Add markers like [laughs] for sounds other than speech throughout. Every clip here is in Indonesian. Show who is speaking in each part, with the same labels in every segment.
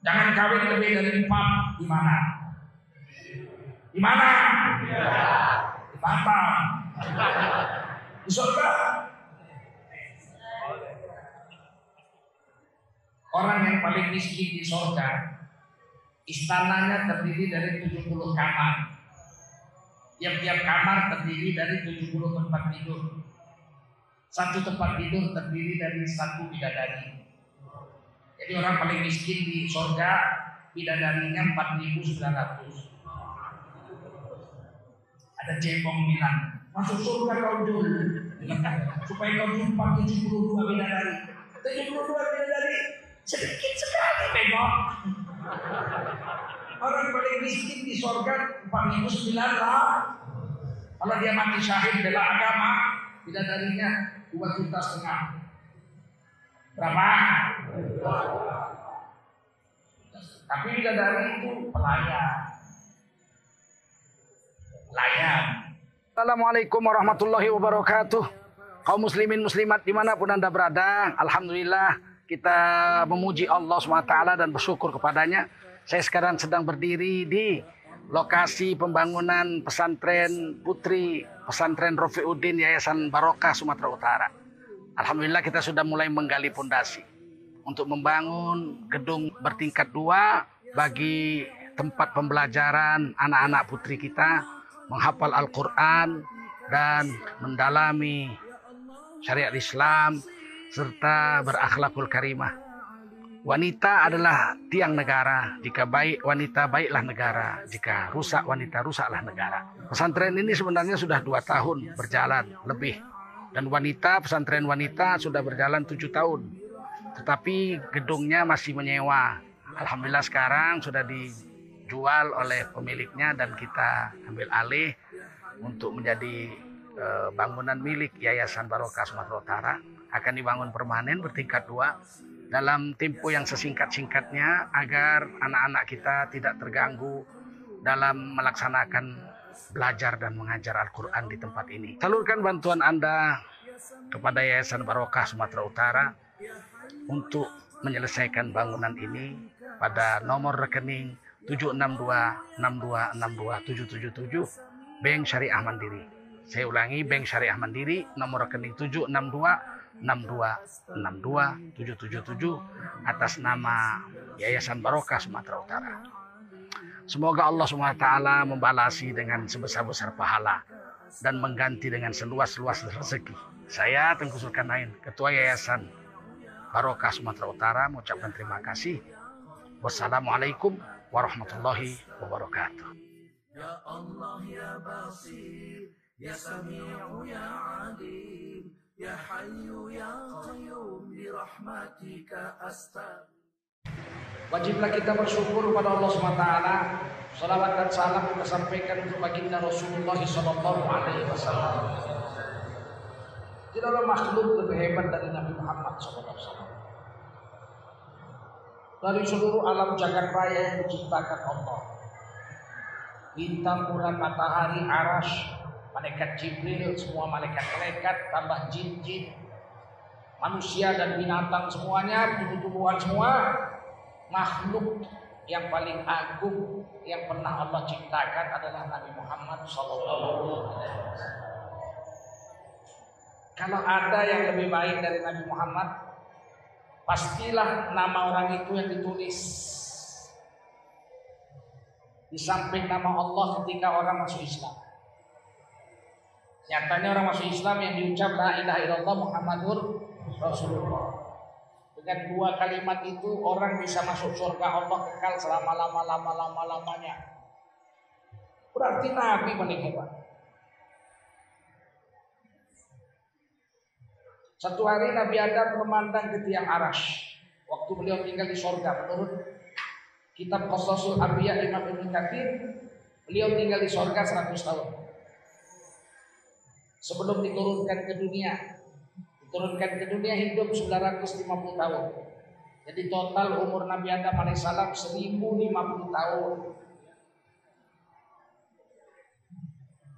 Speaker 1: Jangan kawin lebih dari empat. Di mana? Di mana? Di Batam. Di surga. Orang yang paling miskin di surga istananya terdiri dari 70 kamar. Tiap-tiap kamar terdiri dari 70 tempat tidur. Satu tempat tidur terdiri dari satu bidadari. Jadi orang paling miskin di surga bidadarinya 4.900. Ada cebong bilang, masuk surga kau dulu. [laughs] Supaya kau jumpa 72 bidadari. 72 bidadari sedikit sekali memang. Orang paling miskin di surga 4900 lah. Kalau dia mati syahid bela agama, bidadarinya dua juta setengah. Berapa? Tapi bidadari itu pelayan. Pelayan.
Speaker 2: Assalamualaikum warahmatullahi wabarakatuh. Kaum muslimin muslimat di mana pun anda berada, Alhamdulillah kita memuji Allah SWT dan bersyukur kepadanya. Saya sekarang sedang berdiri di lokasi pembangunan pesantren putri pesantren Rofiuddin Yayasan Barokah Sumatera Utara. Alhamdulillah kita sudah mulai menggali pondasi untuk membangun gedung bertingkat dua bagi tempat pembelajaran anak-anak putri kita menghafal Al-Quran dan mendalami syariat Islam serta berakhlakul karimah. Wanita adalah tiang negara. Jika baik wanita, baiklah negara. Jika rusak wanita, rusaklah negara. Pesantren ini sebenarnya sudah dua tahun berjalan lebih. Dan wanita, pesantren wanita sudah berjalan tujuh tahun. Tetapi gedungnya masih menyewa. Alhamdulillah sekarang sudah dijual oleh pemiliknya dan kita ambil alih untuk menjadi eh, bangunan milik Yayasan Barokah Sumatera Utara akan dibangun permanen bertingkat dua dalam tempo yang sesingkat-singkatnya agar anak-anak kita tidak terganggu dalam melaksanakan belajar dan mengajar Al-Quran di tempat ini. Salurkan bantuan Anda kepada Yayasan Barokah Sumatera Utara untuk menyelesaikan bangunan ini pada nomor rekening 76262627777 Bank Syariah Mandiri. Saya ulangi Bank Syariah Mandiri nomor rekening 762 6262 atas nama Yayasan Barokah Sumatera Utara. Semoga Allah SWT membalasi dengan sebesar-besar pahala dan mengganti dengan seluas-luas rezeki. Saya Tengku Zulkarnain, Ketua Yayasan Barokah Sumatera Utara mengucapkan terima kasih. Wassalamualaikum warahmatullahi wabarakatuh.
Speaker 3: Ya Allah ya Basir Ya Sami'u ya Alim Ya Hayyu ya Qayyum Birahmatika Astagfir
Speaker 1: Wajiblah kita bersyukur kepada Allah SWT. Salawat dan salam kita sampaikan untuk baginda Rasulullah Sallallahu Alaihi Wasallam. Tidak ada makhluk lebih hebat dari Nabi Muhammad SAW. Dari seluruh alam jagat raya yang diciptakan Allah. Bintang, bulan, matahari, aras, malaikat Jibril, semua malaikat-malaikat, tambah jin-jin, manusia dan binatang semuanya, tumbuh-tumbuhan semua, makhluk yang paling agung yang pernah Allah ciptakan adalah Nabi Muhammad SAW. Kalau ada yang lebih baik dari Nabi Muhammad, pastilah nama orang itu yang ditulis di samping nama Allah ketika orang masuk Islam. Nyatanya orang masuk Islam yang diucap la ilaha illallah Muhammadur Rasulullah. Dengan dua kalimat itu orang bisa masuk surga Allah kekal selama lama lama lama lamanya. Berarti Nabi hebat. Satu hari Nabi Adam memandang ke tiang aras. Waktu beliau tinggal di surga menurut kitab Qasasul Anbiya Imam Ibnu Katsir, beliau tinggal di surga 100 tahun. Sebelum diturunkan ke dunia, diturunkan ke dunia hidup 950 tahun. Jadi total umur Nabi Adam alaihissalam 1050 tahun.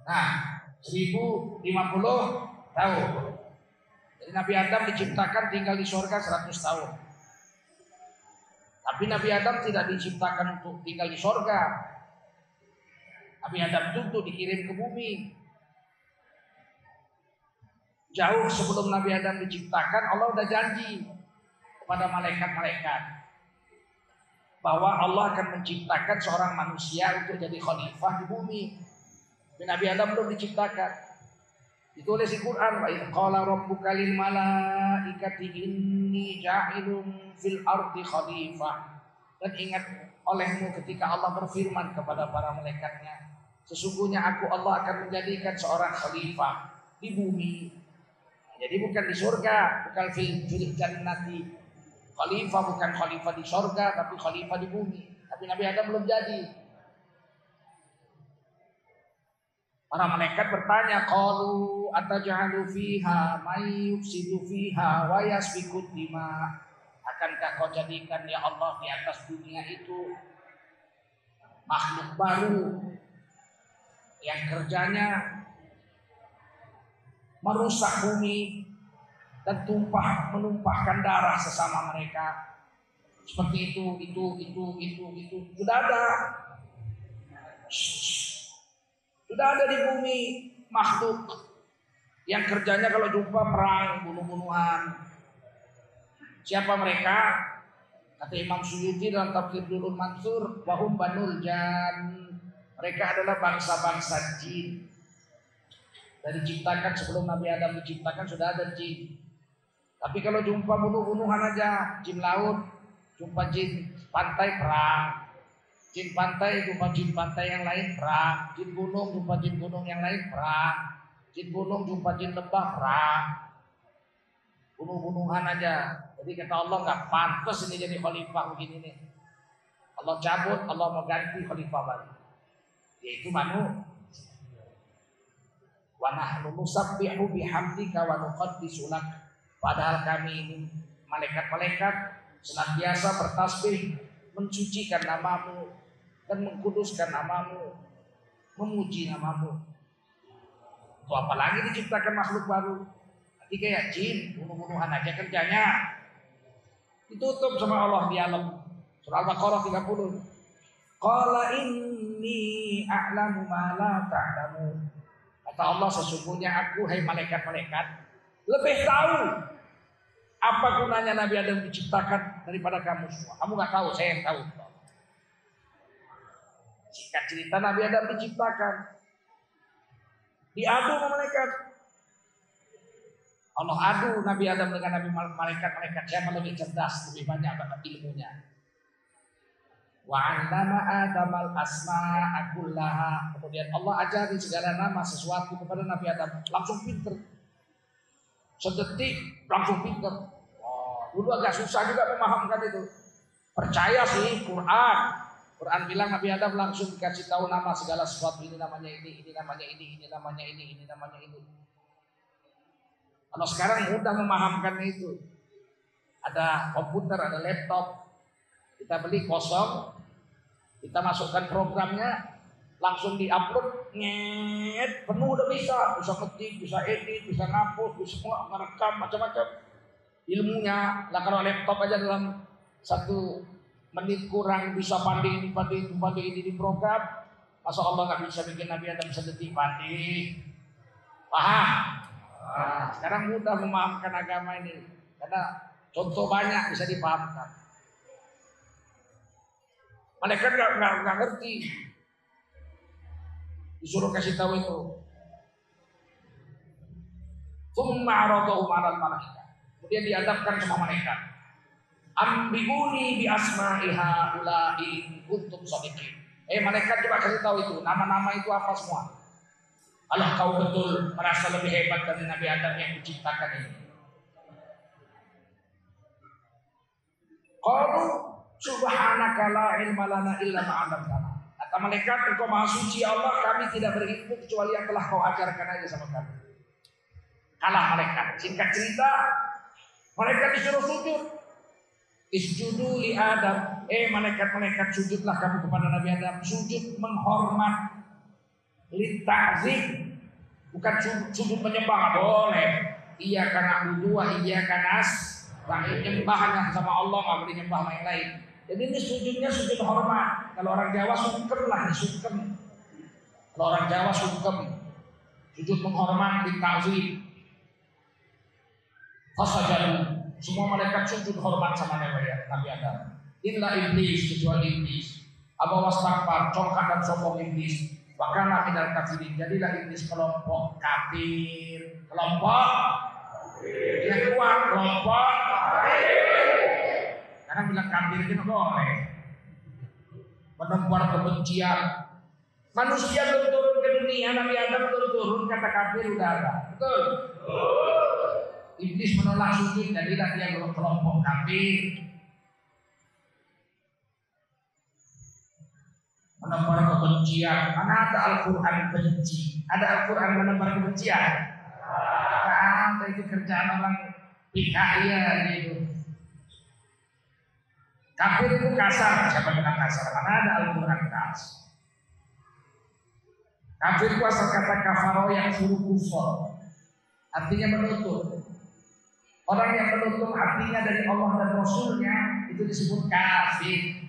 Speaker 1: Nah, 1050 tahun. Nabi Adam diciptakan tinggal di surga 100 tahun. Tapi Nabi Adam tidak diciptakan untuk tinggal di sorga. Nabi Adam itu untuk dikirim ke bumi. Jauh sebelum Nabi Adam diciptakan, Allah udah janji kepada malaikat-malaikat bahwa Allah akan menciptakan seorang manusia untuk jadi khalifah di bumi. Nabi Adam belum diciptakan. Ditulis di Quran, wa qala rabbuka lil malaikati inni ja'ilun fil ardi khalifah. Dan ingat olehmu ketika Allah berfirman kepada para malaikatnya, sesungguhnya aku Allah akan menjadikan seorang khalifah di bumi. Jadi bukan di surga, bukan fil fil jannati. Khalifah bukan khalifah di surga, tapi khalifah di bumi. Tapi Nabi Adam belum jadi. Para malaikat bertanya, "Qalu ataj'alu fiha may yufsidu fiha wa yasfiku dima?" Akankah kau jadikan ya Allah di atas dunia itu makhluk baru yang kerjanya merusak bumi dan tumpah menumpahkan darah sesama mereka? Seperti itu itu itu itu itu. Sudah ada sudah ada di bumi makhluk. Yang kerjanya kalau jumpa perang bunuh-bunuhan. Siapa mereka? Kata Imam Suyuti dalam tafsir Durul Mansur wahum banul jan. Mereka adalah bangsa-bangsa jin. Dari diciptakan sebelum Nabi Adam diciptakan sudah ada jin. Tapi kalau jumpa bunuh-bunuhan aja, jin laut, jumpa jin pantai perang. Jin pantai jumpa jin pantai yang lain perang. Jin gunung jumpa jin gunung yang lain perang. Jin gunung jumpa jin lembah perang. Bunuh-bunuhan aja. Jadi kata Allah nggak pantas ini jadi khalifah begini nih. Allah cabut, Allah mau ganti khalifah baru. Yaitu manu. Wa nahnu nusabbihu bihamdika wa nuqaddisu lak. Padahal kami ini malaikat-malaikat senantiasa bertasbih mensucikan namamu dan mengkuduskan namamu, memuji namamu. Itu apalagi diciptakan makhluk baru. Nanti kayak jin, bunuh-bunuhan aja kerjanya. Ditutup sama Allah dialog. Surah Al-Baqarah 30. Qala inni a'lamu ma la ta'lamu. Kata Allah sesungguhnya aku hai malaikat-malaikat lebih tahu apa gunanya Nabi Adam diciptakan daripada kamu semua. Kamu nggak tahu, saya yang tahu. Singkat cerita Nabi Adam diciptakan. Diadu sama malaikat. Allah adu Nabi Adam dengan Nabi malaikat-malaikat. Siapa lebih cerdas, lebih banyak ilmunya. Wa 'allama Adam al-asma akullaha. Kemudian Allah ajari segala nama sesuatu kepada Nabi Adam. Langsung pinter. Sedetik langsung pinter. Oh, dulu agak susah juga memahamkan itu. Percaya sih Quran. Quran bilang Nabi Adam langsung dikasih tahu nama segala sesuatu ini namanya ini, ini namanya ini, ini namanya ini, ini namanya ini. Kalau sekarang mudah memahamkan itu. Ada komputer, ada laptop. Kita beli kosong, kita masukkan programnya, langsung diupload, nyet, penuh udah bisa, bisa ketik, bisa edit, bisa ngapus, bisa semua merekam macam-macam ilmunya. Lah kalau laptop aja dalam satu menit kurang bisa pandai ini, pandai itu, pandai ini di program, masa Allah nggak bisa bikin Nabi Adam sedetik pandai. Paham? Nah, sekarang mudah memahamkan agama ini karena contoh banyak bisa dipahamkan. Malaikat nggak nggak ngerti. Disuruh kasih tahu itu. Kemudian dihadapkan sama malaikat. Ambiuni bi asma'iha ulai kuntum shadiqin. Eh malaikat coba kasih tahu itu nama-nama itu apa semua. Kalau kau betul merasa lebih hebat dari Nabi Adam yang diciptakan ini. Qalu subhanaka la ilma lana illa ma 'allamtana. Kata malaikat, engkau maha suci Allah, kami tidak berilmu kecuali yang telah kau ajarkan aja sama kami. Kalah malaikat. Singkat cerita, malaikat disuruh sujud. Isjudu li Adam. Eh malaikat-malaikat sujudlah kamu kepada Nabi Adam. Sujud menghormat. Litazim. Bukan sujud, menyembah. Boleh. Iya karena udua, iya karena as. Rahim nyembahnya sama Allah nggak boleh nyembah yang lain. Jadi ini sujudnya sujud hormat. Kalau orang Jawa sungkem lah, sungkem. Kalau orang Jawa sungkem, sujud menghormat, ditakzim. Fasajadu. Semua malaikat sujud hormat sama Nabi Adam. Illa iblis kecuali iblis. Abu wastakbar, congkak dan sombong iblis. Wakana minal kafirin. Jadilah iblis kelompok kafir. Kelompok yang kuat kelompok karena bilang kafir itu boleh menebar kebencian manusia turun ke dunia Nabi Adam belum turun kata kafir udah ada betul Iblis menolak sujud jadilah dia kelompok kafir. Menebar kebencian. Mana ada Al-Quran benci? Ada Al-Quran menebar kebencian? Ada itu kerjaan orang PKI ya gitu. Kafir itu kasar. Siapa bilang kasar? Mana ada Al-Quran kasar? Kafir itu asal kata kafaro yang suruh kufur. Artinya menutup orang yang menutup hatinya dari Allah dan Rasulnya itu disebut kafir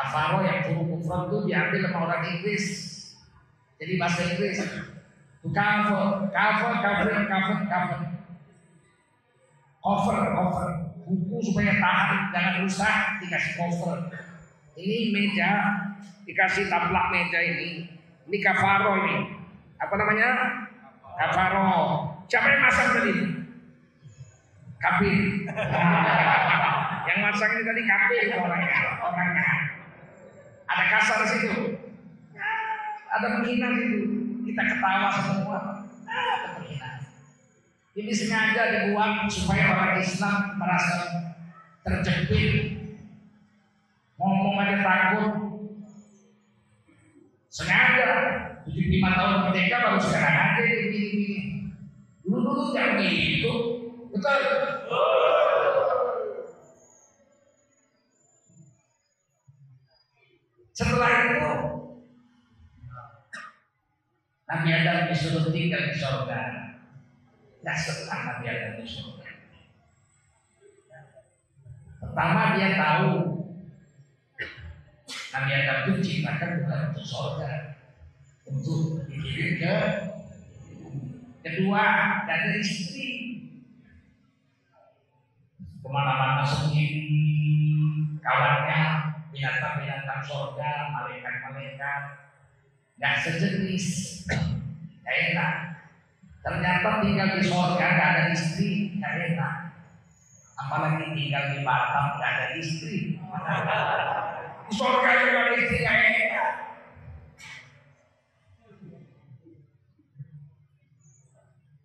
Speaker 1: Kafaro yang suruh kufur itu diambil sama orang Inggris. Jadi bahasa Inggris. Kafir, kafir, kafir, kafir, kafir. Cover, cover. Buku supaya tahan, jangan rusak, dikasih cover. Ini meja, dikasih taplak meja ini. Ini kafaro ini. Apa namanya? Kafaro. Siapa yang masak tadi? Kapir. yang masak ini tadi kapir orangnya. Orangnya. Ada kasar situ. Ada menghina situ. Kita ketawa semua. Ada. Ini sengaja dibuat supaya orang Islam merasa terjepit. Ngomong aja takut. Sengaja. 75 tahun merdeka baru sekarang aja begini-begini. Dulu-dulu jangan begitu. Betul. Setelah itu Nabi Adam disuruh tinggal di surga. Nah setelah Nabi Adam di surga. Pertama dia tahu Nabi Adam itu ciptakan bukan untuk surga, untuk dikirim ke kedua ada istri ke mana-mana sendiri kawannya binatang-binatang surga, malaikat-malaikat, nggak sejenis, nggak enak. Ternyata tinggal di surga nggak ada istri, nggak enak. Apalagi tinggal di Batam nggak ada istri. Di surga juga ada istri nggak enak.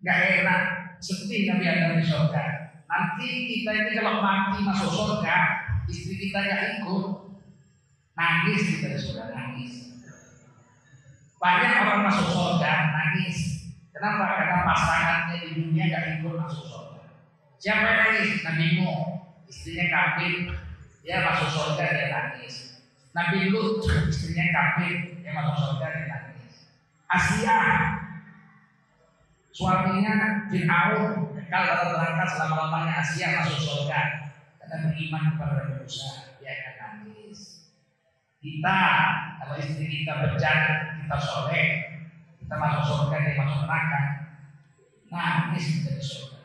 Speaker 1: Nggak enak, seperti Nabi Adam di surga. Nanti kita ini kalau mati masuk surga, istri kita nggak ikut, nangis kita sudah nangis. Banyak orang masuk surga nangis. Kenapa? Karena pasangannya di dunia nggak ikut masuk surga. Siapa yang nangis? Nabi Nuh, istrinya kafir, dia masuk surga dia nangis. Nabi Lut, istrinya kafir, dia masuk surga dia nangis. Asia, suaminya Fir'aun, kekal dalam neraka selama-lamanya Asia masuk surga karena beriman kepada Musa, dia akan nangis. Kita, kalau istri kita berjalan, kita soleh, kita masuk surga, dia masuk neraka. Nangis kita di surga.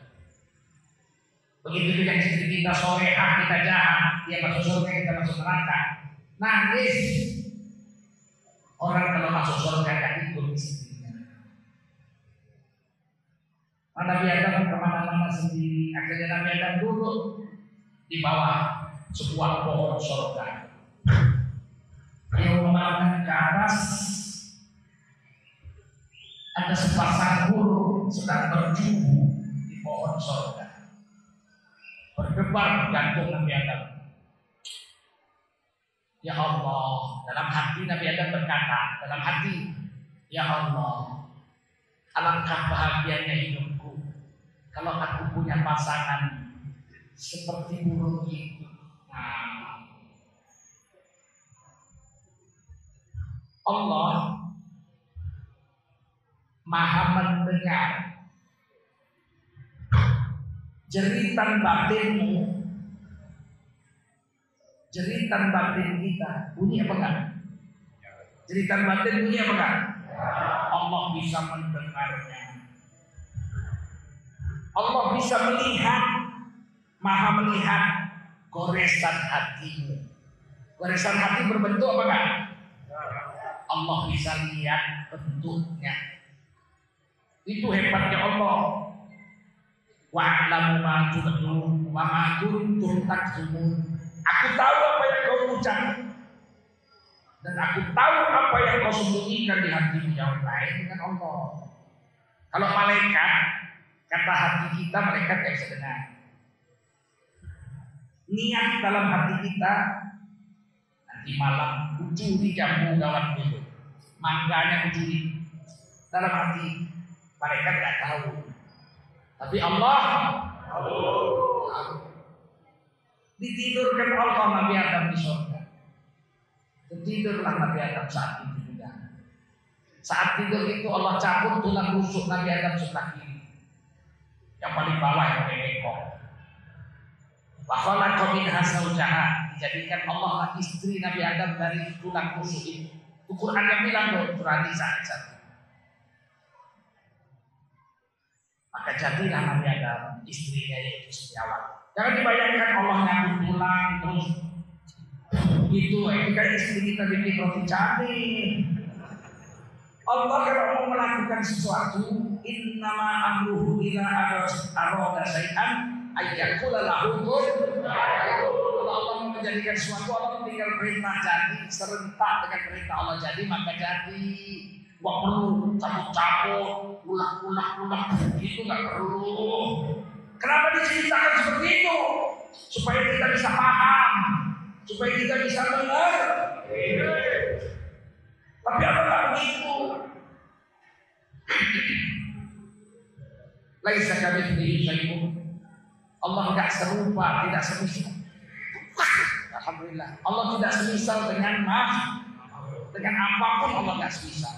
Speaker 1: Begitu juga istri kita soleh, kita jahat, dia masuk surga, kita masuk neraka. Nangis. Orang kalau masuk surga gak ikut istrinya. Nabi Adam ke mana-mana sendiri. Akhirnya Nabi Adam duduk di bawah sebuah pohon surga. Dia memandang ke atas ada sepasang burung sedang berjubu di pohon surga. Berdebar jantung Nabi Adam. Ya Allah, dalam hati Nabi Adam berkata, dalam hati, Ya Allah, alangkah bahagianya hidupku kalau aku punya pasangan seperti burung itu. Nah, Allah maha mendengar jeritan batinmu jeritan batin kita bunyi apa enggak? Jeritan batin bunyi apa enggak? Allah bisa mendengarnya. Allah bisa melihat, maha melihat goresan hatimu. Goresan hati berbentuk apa enggak? Allah bisa lihat bentuknya. Itu hebatnya Allah. Wa'lamu ma tubdun wa ma. Aku tahu apa yang kau ucap dan aku tahu apa yang kau sembunyikan di hatimu yang lain dengan Allah. Kalau malaikat kata hati kita malaikat tidak bisa dengar. Niat dalam hati kita nanti malam kucuri jambu gawat itu, mangganya kucuri dalam hati malaikat tidak tahu. Tapi Allah ditidurkan Allah Nabi Adam di surga. Tidurlah Nabi Adam saat itu juga. Saat tidur itu Allah cabut tulang rusuk Nabi Adam sebelah kiri. Yang paling bawah yang ekor. Wakala kau min jahat dijadikan Allah lah istri Nabi Adam dari tulang rusuk itu. Itu Quran yang bilang loh, saat satu. Maka jadilah Nabi Adam istrinya yaitu setiawan. Jangan dibayangkan Allah nyambut tulang terus itu itu kan istri kita bikin roti cantik. Allah kalau mau melakukan sesuatu, innama amruhu ila arada syai'an ayyakula lahu. Kalau Allah mau menjadikan sesuatu, Allah tinggal perintah jadi serentak dengan perintah Allah jadi maka jadi. Wah perlu cabut-cabut, ulang-ulang-ulang itu nggak perlu. Kenapa diceritakan seperti itu? Supaya kita bisa paham, supaya kita bisa dengar. Tapi apa tak begitu? Laisa kami syai'un. Allah tidak serupa, tidak semisal. Alhamdulillah. Allah tidak semisal dengan maaf. Dengan apa pun Allah tidak semisal.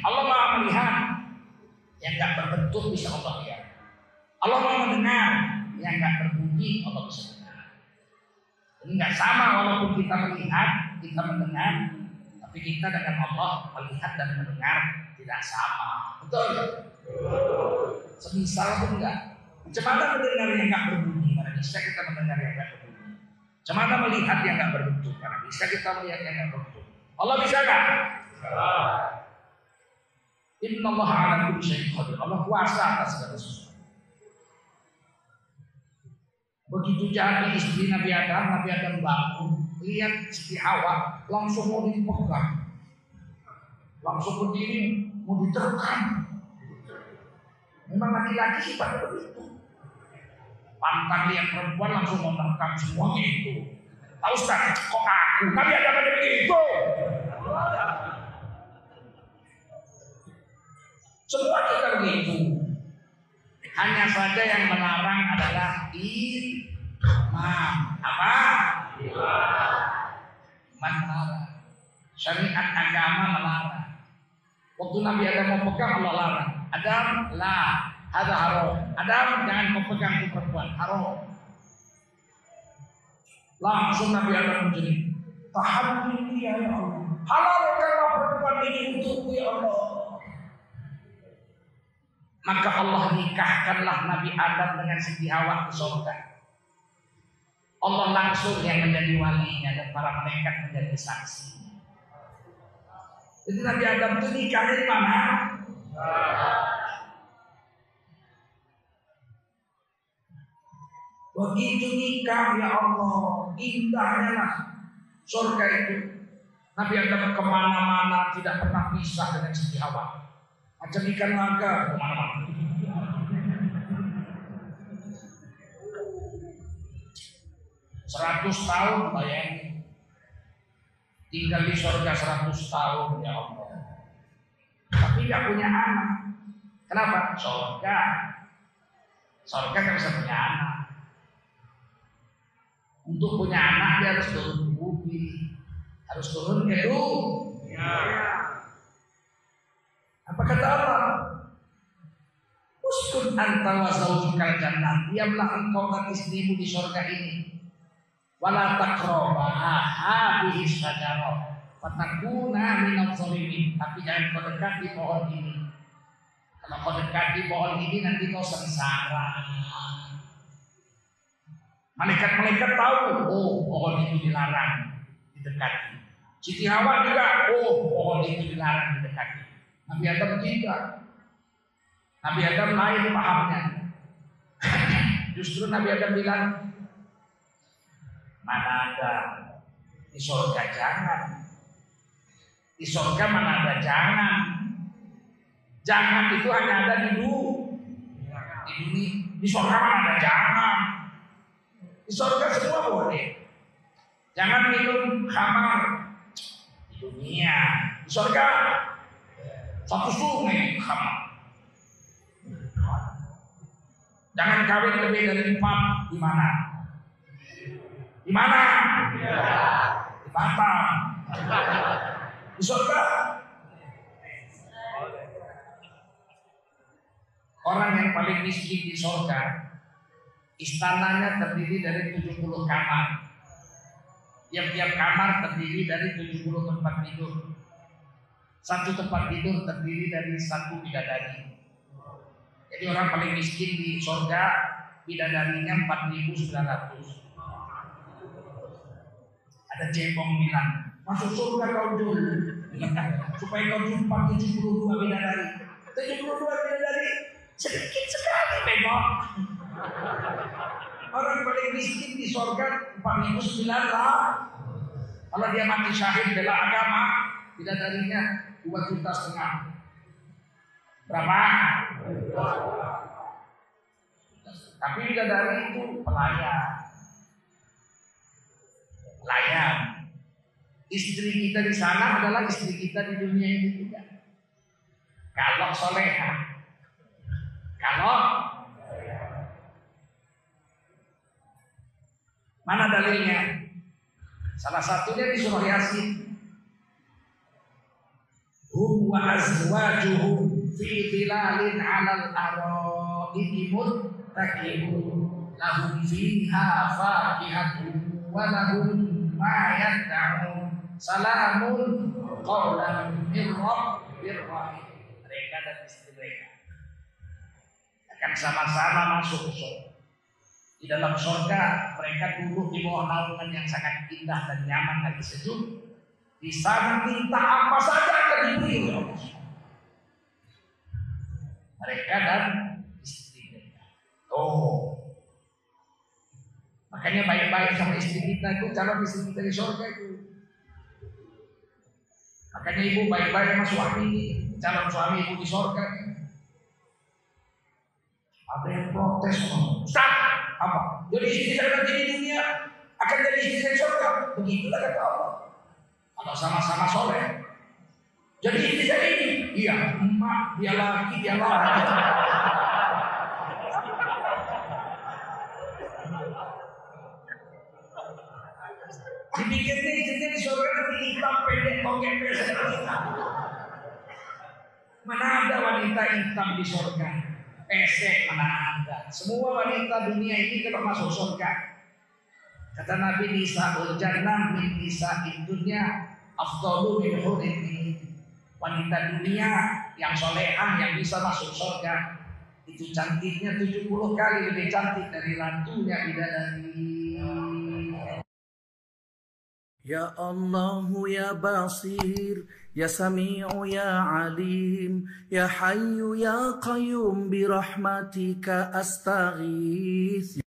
Speaker 1: Allah maha melihat yang nggak berbentuk bisa Allah lihat. Allah mau mendengar yang nggak berbunyi Allah bisa dengar. Ini nggak sama walaupun kita melihat, kita mendengar, tapi kita dengan Allah melihat dan mendengar tidak sama. Betul? Semisal pun enggak. Macam mana mendengar yang nggak berbunyi? Mana bisa kita mendengar yang nggak berbunyi? Macam mana melihat yang nggak berbentuk? Mana bisa kita melihat yang nggak berbentuk? Allah bisa nggak? Inna Allah ala kulli syai'in qadir. Allah kuasa atas segala sesuatu. Begitu jadi istri Nabi Adam, Nabi Adam bangun, lihat Siti Hawa langsung mau dipegang. Langsung berdiri, mau diterkam. Memang laki-laki sifatnya begitu. Pantang lihat perempuan langsung mau menerkam semua gitu. Tahu Ustaz, kok aku? Nabi Adam ada begitu. Semua kita begitu. Hanya saja yang melarang adalah imam. Apa? Iman melarang. Syariat agama melarang. Waktu Nabi Adam mau pegang Allah larang. Adam lah, ada haram. Adam jangan kau pegang itu perempuan, haram. Langsung Nabi Adam menjadi tahan ini ya Allah. Halalkanlah perempuan ini untukku ya Allah. Maka Allah nikahkanlah Nabi Adam dengan Siti Hawa ke surga. Allah langsung yang menjadi walinya dan para malaikat menjadi saksi. Jadi Nabi Adam itu nikahnya di mana? Begitu nikah ya Allah, indahnya lah surga itu. Nabi Adam ke mana-mana tidak pernah pisah dengan Siti Hawa. Macam ikan naga ke mana-mana. Seratus tahun bayangin. Tinggal di surga seratus tahun ya Allah. Tapi nggak punya anak. Kenapa? Surga. Surga nggak bisa punya anak. Untuk punya anak dia harus turun bumi, harus turun ke bumi. Ya. Apa kata Allah? Uskun anta wa zaujukal jannah. Diamlah engkau dan istrimu di surga ini. Wala taqraba hadhihi syajarah. Fatakuna minal zalimin. Tapi jangan kau dekati pohon ini. Kalau kau dekati pohon ini nanti kau sengsara. Malaikat-malaikat tahu, oh pohon itu dilarang didekati. Siti Hawa juga, oh pohon itu dilarang didekati. Nabi Adam tidak. Nabi Adam lain pahamnya. [laughs] Justru Nabi Adam bilang, mana ada di surga jangan. Di surga mana ada jangan. Jangan itu hanya ada di dunia. Di dunia, di surga mana ada jangan. Di surga semua boleh. Jangan minum khamar di dunia. Di surga satu sungai. Jangan kawin lebih dari empat di mana? Di mana? Di Batam. Di surga. Orang yang paling miskin di surga, istananya terdiri dari 70 kamar. Tiap-tiap kamar terdiri dari 70 tempat tidur. Satu tempat tidur terdiri dari satu bidadari. Jadi orang paling miskin di surga bidadarinya 4.900. Ada cebong bilang, masuk surga kau dulu. [laughs] Supaya kau jumpa 72 bidadari. 72 bidadari sedikit sekali memang. [laughs] Orang paling miskin di surga 4.900 lah. Kalau dia mati syahid bela agama, bidadarinya 2 juta setengah. Berapa? Tapi bidadari itu pelayan. Pelayan. Istri kita di sana adalah istri kita di dunia ini juga. Kalau soleha. Kalau mana dalilnya? Salah satunya di surah Yasin. Hum wa azwajuhum fi dhilalin 'alal ara'iki muttaqibun lahum fiha fakihatun wa lahum ma yad'un. Salamun qawlan min rabbir mereka dan istri mereka akan sama-sama masuk surga. Di dalam surga mereka duduk di bawah naungan yang sangat indah dan nyaman dan sejuk di sana minta apa saja akan diberi oleh Allah mereka dan istri mereka. Oh, makanya baik-baik sama istri kita itu calon istri kita di surga itu. Makanya ibu baik-baik sama suami calon suami ibu di surga. Ada yang protes, Ustaz, apa? Jadi istri saya nanti di dunia akan jadi istri saya surga. Begitulah kata Allah. Kalau sama-sama soleh, jadi istri saya ini, iya, emak, dia laki, dia laki. Dipikirnya istrinya di surga nanti hitam pendek tongek Mana ada wanita hitam di surga? Pesek mana ada? Semua wanita dunia ini kalau masuk surga. Kata Nabi Nisa Jannah min Nisa afdalu min hurri wanita dunia yang solehah yang bisa masuk surga. Itu cantiknya 70 kali lebih cantik dari ratunya bidadari.
Speaker 3: Ya Allah ya Basir Ya Sami'u ya Alim Ya Hayyu ya Qayyum Birahmatika astaghith.